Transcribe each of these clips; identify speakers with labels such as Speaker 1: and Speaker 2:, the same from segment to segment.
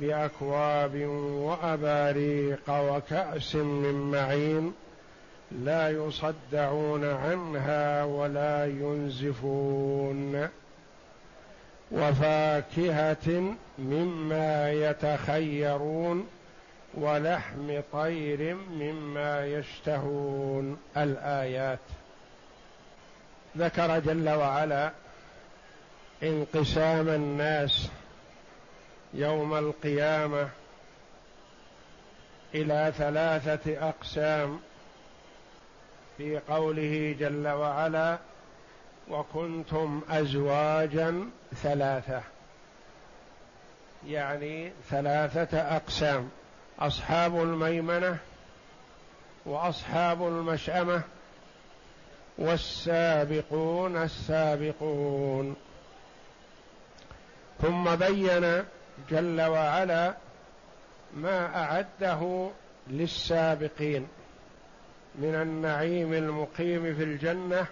Speaker 1: بأكواب وأباريق وكأس من معين لا يصدعون عنها ولا ينزفون وفاكهة مما يتخيرون ولحم طير مما يشتهون الآيات. ذكر جل وعلا انقسام الناس يوم القيامة إلى ثلاثة أقسام في قوله جل وعلا وكنتم ازواجا ثلاثة. يعني ثلاثة أقسام أصحاب الميمنة وأصحاب المشأمة والسابقون السابقون. ثم بين جل وعلا ما أعده للسابقين من النعيم المقيم في الجنة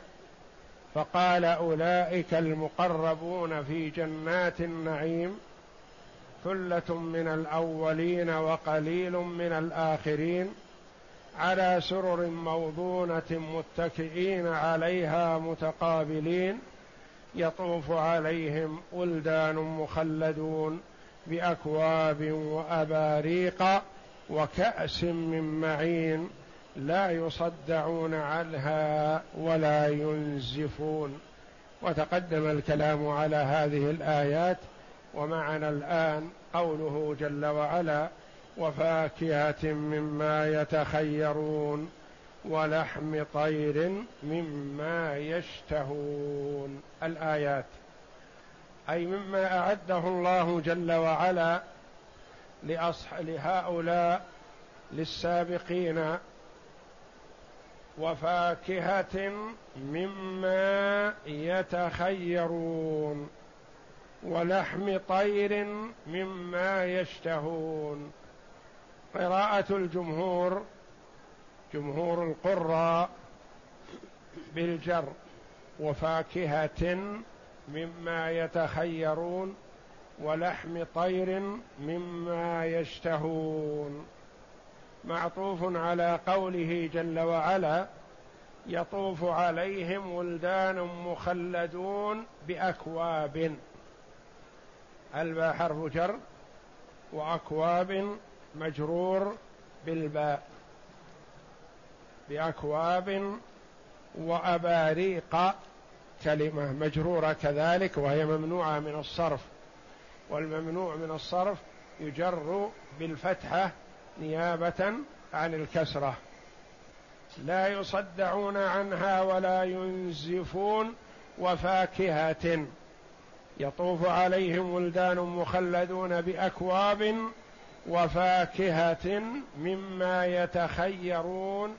Speaker 1: فقال أولئك المقربون في جنات النعيم ثلة من الأولين وقليل من الآخرين على سرر موضونة متكئين عليها متقابلين يطوف عليهم ولدان مخلدون. بأكواب وأباريق وكأس من معين لا يصدعون عنها ولا ينزفون. وتقدم الكلام على هذه الآيات ومعنا الآن قوله جل وعلا وفاكهة مما يتخيرون ولحم طير مما يشتهون. الآيات. أي مما أعده الله جل وعلا لأصح لهؤلاء للسابقين وفاكهة مما يتخيرون ولحم طير مما يشتهون. قراءة الجمهور جمهور القراء بالجر وفاكهة مما يتخيرون ولحم طير مما يشتهون. معطوف على قوله جل وعلا يطوف عليهم ولدان مخلدون بأكواب. الباء حرف جر وأكواب مجرور بالباء. بأكواب وأباريق. كلمة مجرورة كذلك وهي ممنوعة من الصرف. والممنوع من الصرف يجر بالفتحه نيابة عن الكسرة. لا يصدعون عنها ولا ينزفون وفاكهة. يطوف عليهم ولدان مخلدون بأكواب وفاكهة مما يتخيرون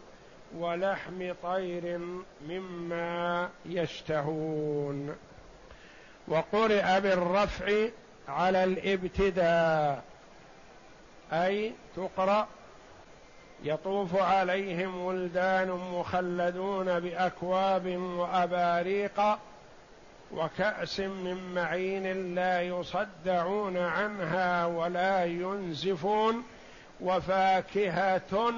Speaker 1: ولحم طير مما يشتهون. وقرئ بالرفع على الابتداء. أي تقرأ. يطوف عليهم ولدان مخلدون بأكواب وأباريق وكأس من معين لا يصدعون عنها ولا ينزفون وفاكهة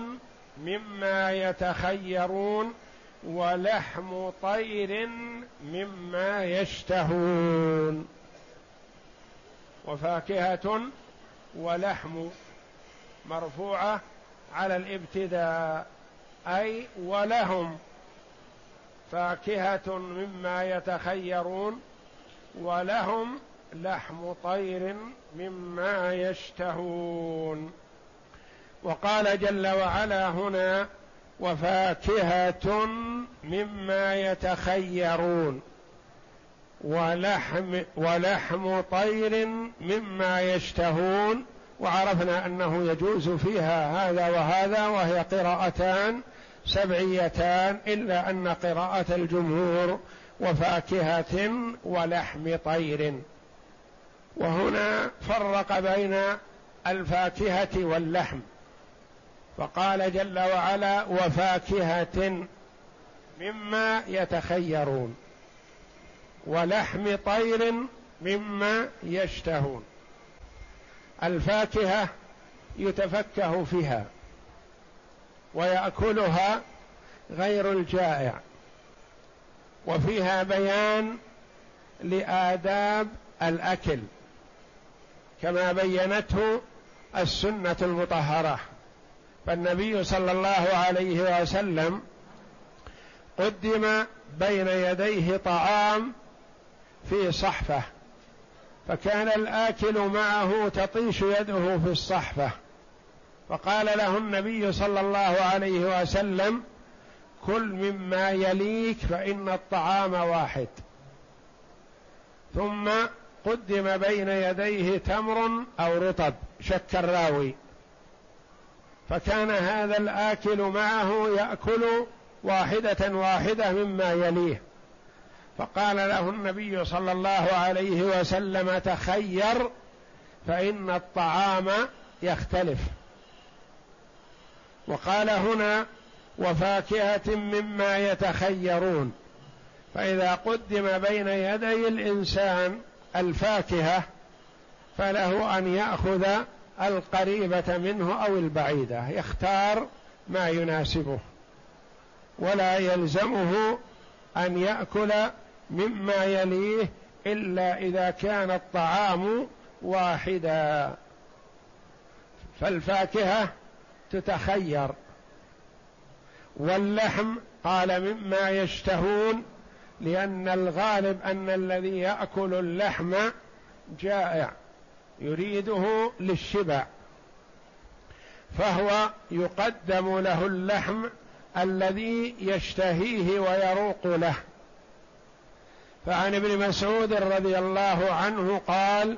Speaker 1: مما يتخيرون ولحم طير مما يشتهون. وفاكهة ولحم مرفوعة على الابتداء أي ولهم. فاكهة مما يتخيرون ولهم لحم طير مما يشتهون. وقال جل وعلا هنا وفاكهة مما يتخيرون ولحم ولحم طير مما يشتهون وعرفنا أنه يجوز فيها هذا وهذا وهي قراءتان سبعيتان إلا أن قراءة الجمهور وفاكهة ولحم طير. وهنا فرق بين الفاكهة واللحم. فقال جل وعلا وفاكهة مما يتخيرون ولحم طير مما يشتهون. الفاكهة يتفكه فيها ويأكلها غير الجائع وفيها بيان لآداب الأكل كما بينته السنة المطهرة. فالنبي صلى الله عليه وسلم قدم بين يديه طعام في صحفة فكان الآكل معه تطيش يده في الصحفة. فقال له النبي صلى الله عليه وسلم كل مما يليك فإن الطعام واحد. ثم قدم بين يديه تمر أو رطب شك الراوي. فكان هذا الآكل معه يأكل واحدة واحدة مما يليه. فقال له النبي صلى الله عليه وسلم تخير فإن الطعام يختلف. وقال هنا وفاكهة مما يتخيرون. فإذا قدم بين يدي الإنسان الفاكهة فله أن يأخذ القريبة منه أو البعيدة يختار ما يناسبه. ولا يلزمه أن يأكل مما يليه إلا إذا كان الطعام واحدا. فالفاكهة تتخير. واللحم قال مما يشتهون لأن الغالب أن الذي يأكل اللحم جائع. يريده للشبع فهو يقدم له اللحم الذي يشتهيه ويروق له. فعن ابن مسعود رضي الله عنه قال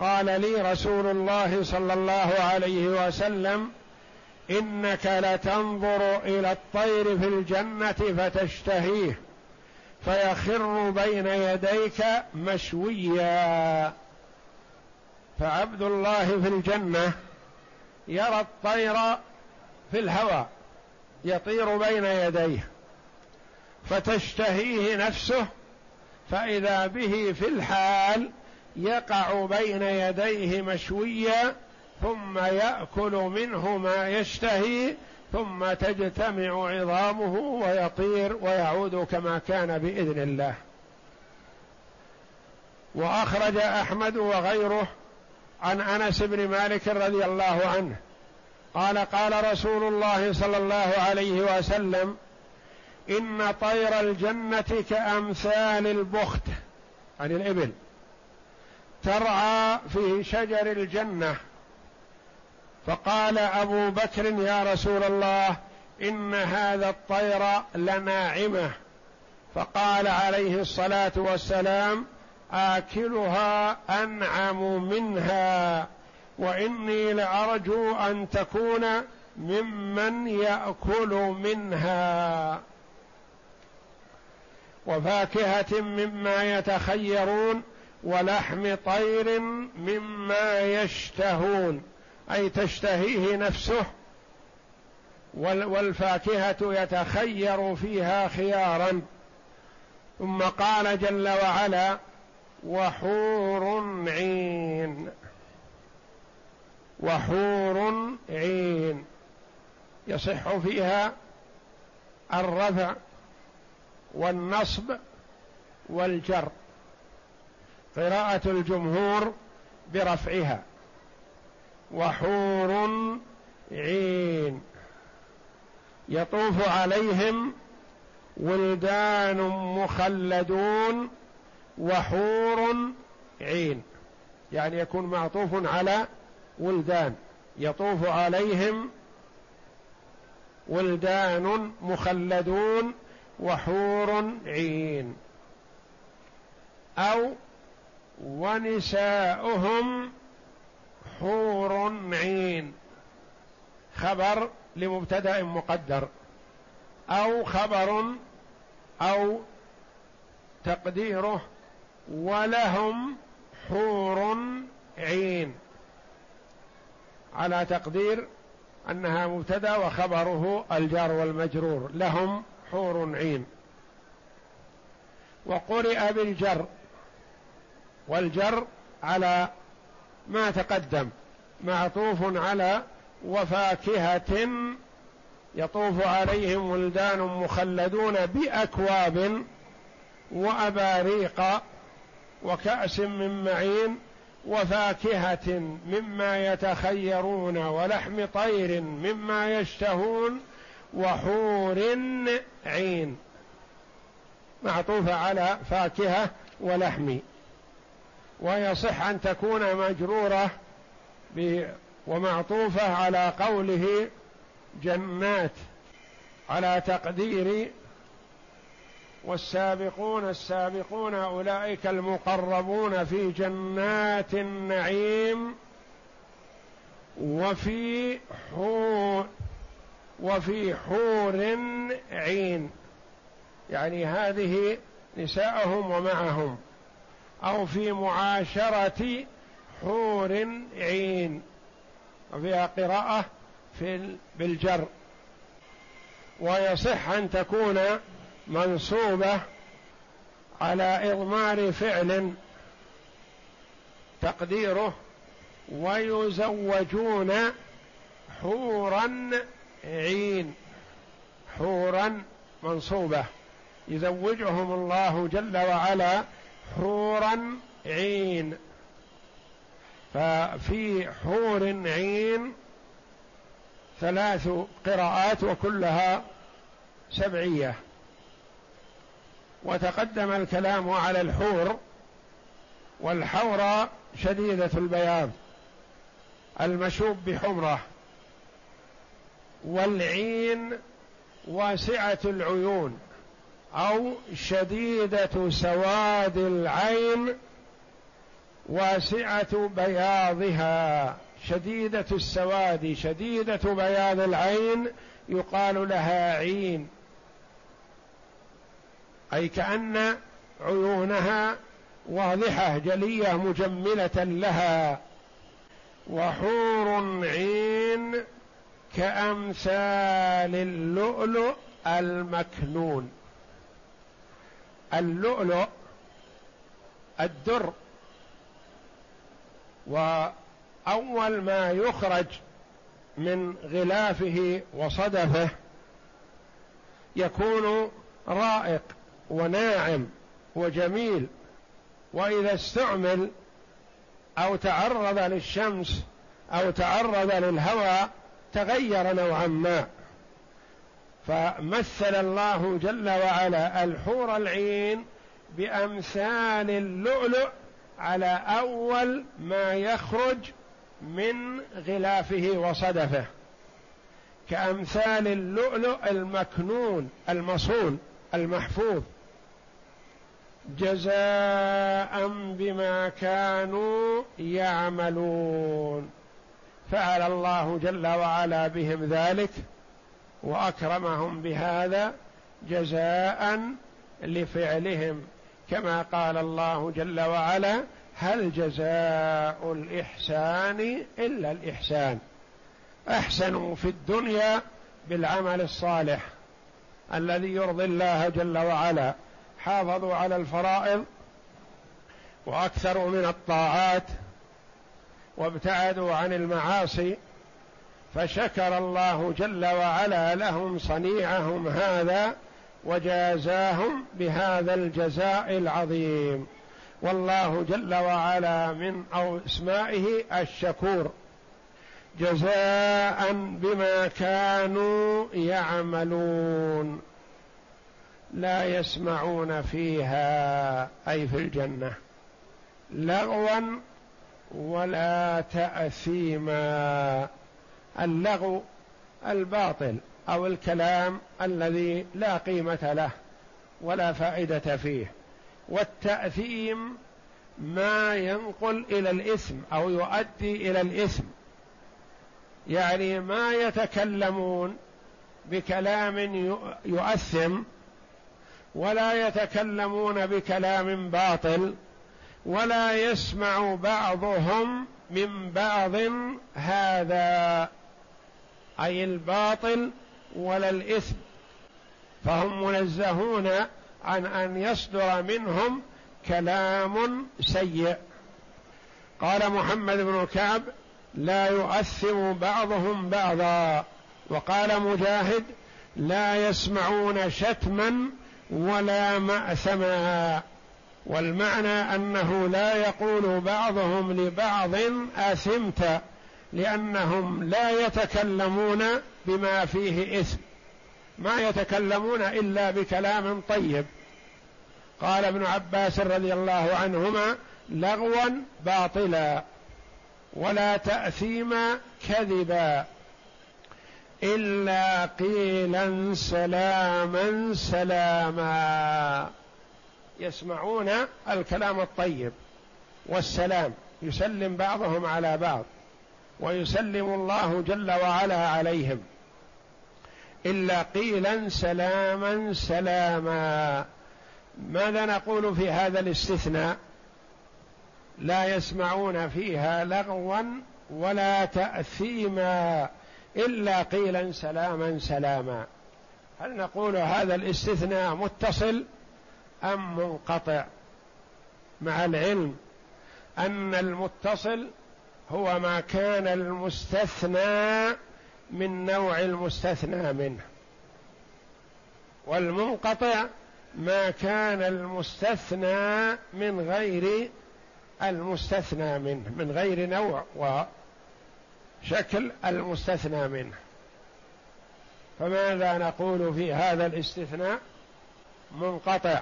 Speaker 1: قال لي رسول الله صلى الله عليه وسلم إنك لتنظر إلى الطير في الجنة فتشتهيه فيخر بين يديك مشويا. فعبد الله في الجنة يرى الطير في الهواء يطير بين يديه فتشتهيه نفسه فإذا به في الحال يقع بين يديه مشويا ثم يأكل منه ما يشتهي ثم تجتمع عظامه ويطير ويعود كما كان بإذن الله. وأخرج أحمد وغيره عن أنس بن مالك رضي الله عنه قال قال رسول الله صلى الله عليه وسلم إن طير الجنة كأمثال البخت عن الإبل ترعى في شجر الجنة. فقال أبو بكر يا رسول الله إن هذا الطير لناعمة. فقال عليه الصلاة والسلام آكلها أنعم منها وإني لأرجو أن تكون ممن يأكل منها. وفاكهة مما يتخيرون ولحم طير مما يشتهون. أي تشتهيه نفسه. والفاكهة يتخير فيها خيارا. ثم قال جل وعلا وحور عين. وحور عين. يصح فيها الرفع والنصب والجر. قراءة الجمهور برفعها. وحور عين. يطوف عليهم ولدان مخلدون وحور عين يعني يكون معطوف على ولدان يطوف عليهم ولدان مخلدون وحور عين. أو ونساؤهم حور عين خبر لمبتدأ مقدر. أو خبر أو تقديره ولهم حور عين. على تقدير أنها مبتدأ وخبره الجار والمجرور. لهم حور عين. وقرئ بالجر. والجر على ما تقدم. معطوف على وفاكهة يطوف عليهم ولدان مخلدون بأكواب وأباريق. وكأس من معين وفاكهة مما يتخيرون ولحم طير مما يشتهون وحور عين. معطوفة على فاكهة ولحم. ويصح أن تكون مجرورة ومعطوفة على قوله جنات على تقدير والسابقون السابقون أولئك المقربون في جنات النعيم وفي حور وفي حور عين. يعني هذه نساءهم ومعهم. أو في معاشرة حور عين. وفيها قراءة في بالجر. ويصح أن تكون منصوبة على إضمار فعل تقديره ويزوجون حورا عين حورا منصوبة. يزوجهم الله جل وعلا حورا عين. ففي حور عين ثلاث قراءات وكلها سبعية. وتقدم الكلام على الحور والحورى شديدة البياض المشوب بحمرة والعين واسعة العيون أو شديدة سواد العين واسعة بياضها. شديدة السواد شديدة بياض العين يقال لها عين. أي كأن عيونها واضحة جلية مجملة لها. وحور عين كأمثال اللؤلؤ المكنون. اللؤلؤ الدر. وأول ما يخرج من غلافه وصدفه يكون رائق. وناعم وجميل وإذا استعمل أو تعرض للشمس أو تعرض للهواء تغير نوعا ما. فمثل الله جل وعلا الحور العين بأمثال اللؤلؤ على أول ما يخرج من غلافه وصدفه كأمثال اللؤلؤ المكنون المصون المحفوظ. جزاء بما كانوا يعملون. فعل الله جل وعلا بهم ذلك وأكرمهم بهذا جزاء لفعلهم. كما قال الله جل وعلا هل جزاء الإحسان إلا الإحسان؟ أحسنوا في الدنيا بالعمل الصالح الذي يرضي الله جل وعلا. حافظوا على الفرائض واكثروا من الطاعات وابتعدوا عن المعاصي فشكر الله جل وعلا لهم صنيعهم هذا وجازاهم بهذا الجزاء العظيم. والله جل وعلا من أو اسمائه الشكور جزاء بما كانوا يعملون. لا يسمعون فيها أي في الجنة لغوا ولا تأثيما. اللغو الباطل أو الكلام الذي لا قيمة له ولا فائدة فيه والتأثيم ما ينقل إلى الإثم أو يؤدي إلى الإثم. يعني ما يتكلمون بكلام يؤثم ولا يتكلمون بكلام باطل ولا يسمع بعضهم من بعض هذا أي الباطل ولا الإثم. فهم منزهون عن أن يصدر منهم كلام سيء. قال محمد بن كعب لا يؤثم بعضهم بعضا. وقال مجاهد لا يسمعون شتما ولا ماثما والمعنى أنه لا يقول بعضهم لبعض أثمت لأنهم لا يتكلمون بما فيه إثم. ما يتكلمون إلا بكلام طيب. قال ابن عباس رضي الله عنهما لغوا باطلا ولا تاثيما كذبا. إلا قيلا سلاما سلاما. يسمعون الكلام الطيب والسلام. يسلم بعضهم على بعض. ويسلم الله جل وعلا عليهم. إلا قيلا سلاما سلاما. ماذا نقول في هذا الاستثناء؟ لا يسمعون فيها لغوا ولا تأثيما. إلا قيلا سلاما سلاما. هل نقول هذا الاستثناء متصل أم منقطع؟ مع العلم أن المتصل هو ما كان المستثنى من نوع المستثنى منه. والمنقطع ما كان المستثنى من غير المستثنى منه من غير نوع وشكل المستثنى منه. فماذا نقول في هذا الاستثناء منقطع؟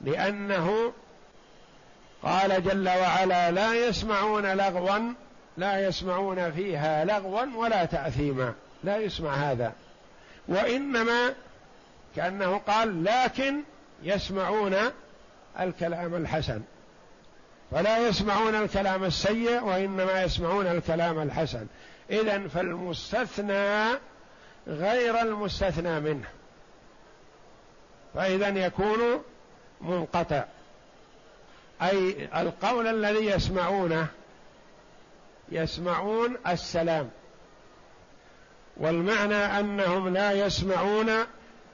Speaker 1: لأنه قال جل وعلا لا يسمعون لغوا لا يسمعون فيها لغوا ولا تأثيما. لا يسمع هذا. وإنما كأنه قال لكن يسمعون الكلام الحسن. فلا يسمعون الكلام السيء وإنما يسمعون الكلام الحسن. إذا فالمستثنى غير المستثنى منه. فإذا يكون منقطع. أي القول الذي يسمعونه يسمعون السلام. والمعنى أنهم لا يسمعون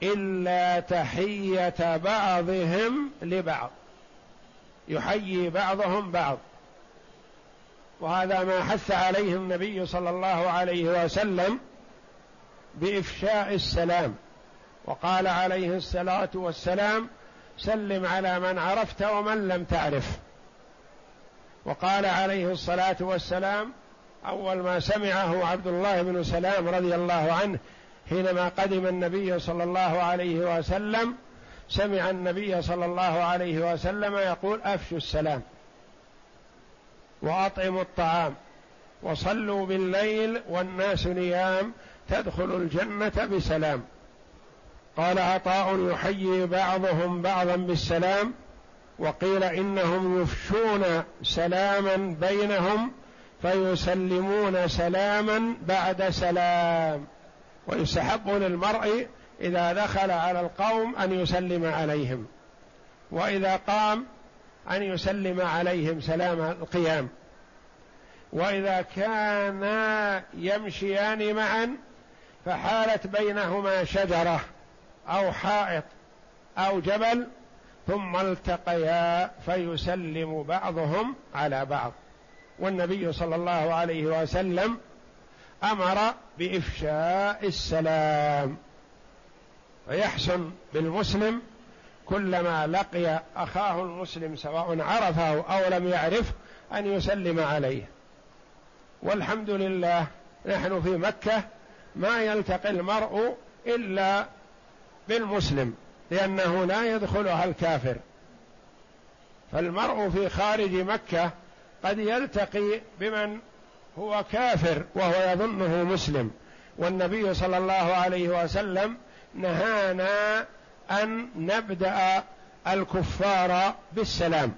Speaker 1: إلا تحية بعضهم لبعض. يحيي بعضهم بعض. وهذا ما حث عليه النبي صلى الله عليه وسلم بإفشاء السلام. وقال عليه الصلاة والسلام سلم على من عرفت ومن لم تعرف. وقال عليه الصلاة والسلام أول ما سمعه عبد الله بن سلام رضي الله عنه حينما قدم النبي صلى الله عليه وسلم سمع النبي صلى الله عليه وسلم يقول أفشوا السلام وأطعموا الطعام وصلوا بالليل والناس نيام تدخلوا الجنة بسلام. قال عطاء يحيي بعضهم بعضا بالسلام وقيل إنهم يفشون سلاما بينهم فيسلمون سلاما بعد سلام. ويستحق للمرء إذا دخل على القوم أن يسلم عليهم وإذا قام أن يسلم عليهم سلام القيام. وإذا كانا يمشيان معا فحالت بينهما شجرة أو حائط أو جبل ثم التقيا فيسلم بعضهم على بعض. والنبي صلى الله عليه وسلم أمر بإفشاء السلام. ويحسن بالمسلم كلما لقي أخاه المسلم سواء عرفه أو لم يعرف أن يسلم عليه. والحمد لله نحن في مكة ما يلتقي المرء إلا بالمسلم لأنه لا يدخلها الكافر. فالمرء في خارج مكة قد يلتقي بمن هو كافر وهو يظنه مسلم والنبي صلى الله عليه وسلم نهانا أن نبدأ الكفار بالسلام.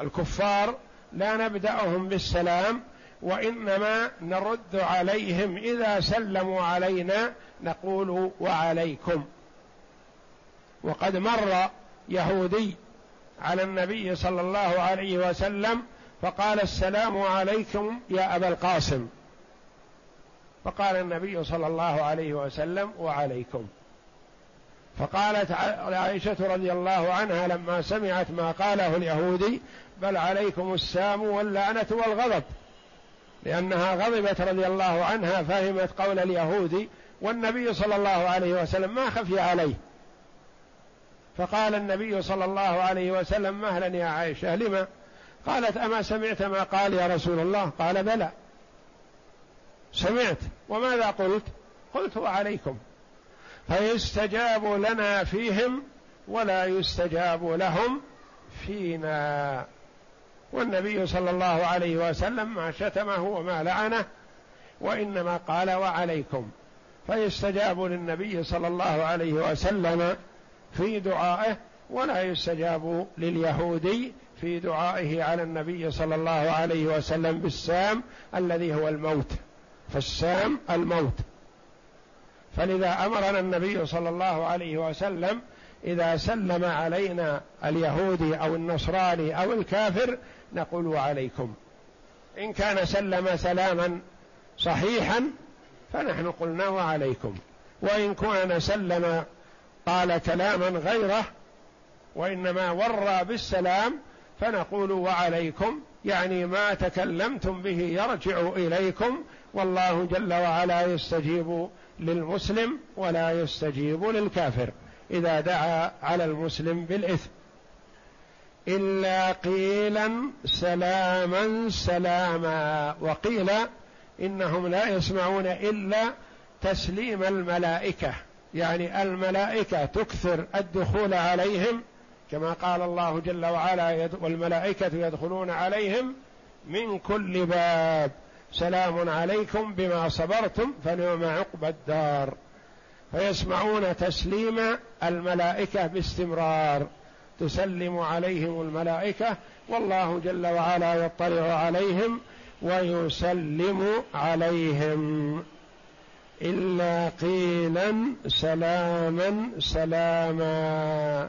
Speaker 1: الكفار لا نبدأهم بالسلام وإنما نرد عليهم إذا سلموا علينا نقول وعليكم. وقد مر يهودي على النبي صلى الله عليه وسلم فقال السلام عليكم يا أبا القاسم. فقال النبي صلى الله عليه وسلم وعليكم. فقالت عائشة رضي الله عنها لما سمعت ما قاله اليهودي بل عليكم السام واللعنة والغضب. لأنها غضبت رضي الله عنها فهمت قول اليهود والنبي صلى الله عليه وسلم ما خفي عليه. فقال النبي صلى الله عليه وسلم مهلا يا عائشة لما؟ قالت أما سمعت ما قال يا رسول الله؟ قال بلى. سمعت. وماذا قلت؟ قلت وعليكم. فيستجاب لنا فيهم ولا يستجاب لهم فينا. والنبي صلى الله عليه وسلم ما شتمه وما لعنه وإنما قال وعليكم. فيستجاب للنبي صلى الله عليه وسلم في دعائه ولا يستجاب لليهودي في دعائه على النبي صلى الله عليه وسلم بالسام الذي هو الموت. فالسام الموت. فلذا أمرنا النبي صلى الله عليه وسلم إذا سلم علينا اليهودي أو النصراني أو الكافر نقول وعليكم إن كان سلم سلاما صحيحا فنحن قلنا وعليكم. وإن كان سلم قال كلاما غيره وإنما ورى بالسلام فنقول وعليكم. يعني ما تكلمتم به يرجع إليكم والله جل وعلا يستجيب للمسلم ولا يستجيب للكافر إذا دعا على المسلم بالإثم. إلا قيلا سلاما سلاما وقيل إنهم لا يسمعون إلا تسليم الملائكة. يعني الملائكة تكثر الدخول عليهم كما قال الله جل وعلا والملائكة يدخلون عليهم من كل باب. سلام عليكم بما صبرتم فنعم عقبى الدار. فيسمعون تسليم الملائكة باستمرار. تسلم عليهم الملائكة والله جل وعلا يطلع عليهم ويسلم عليهم. إلا قيلا سلاما سلاما.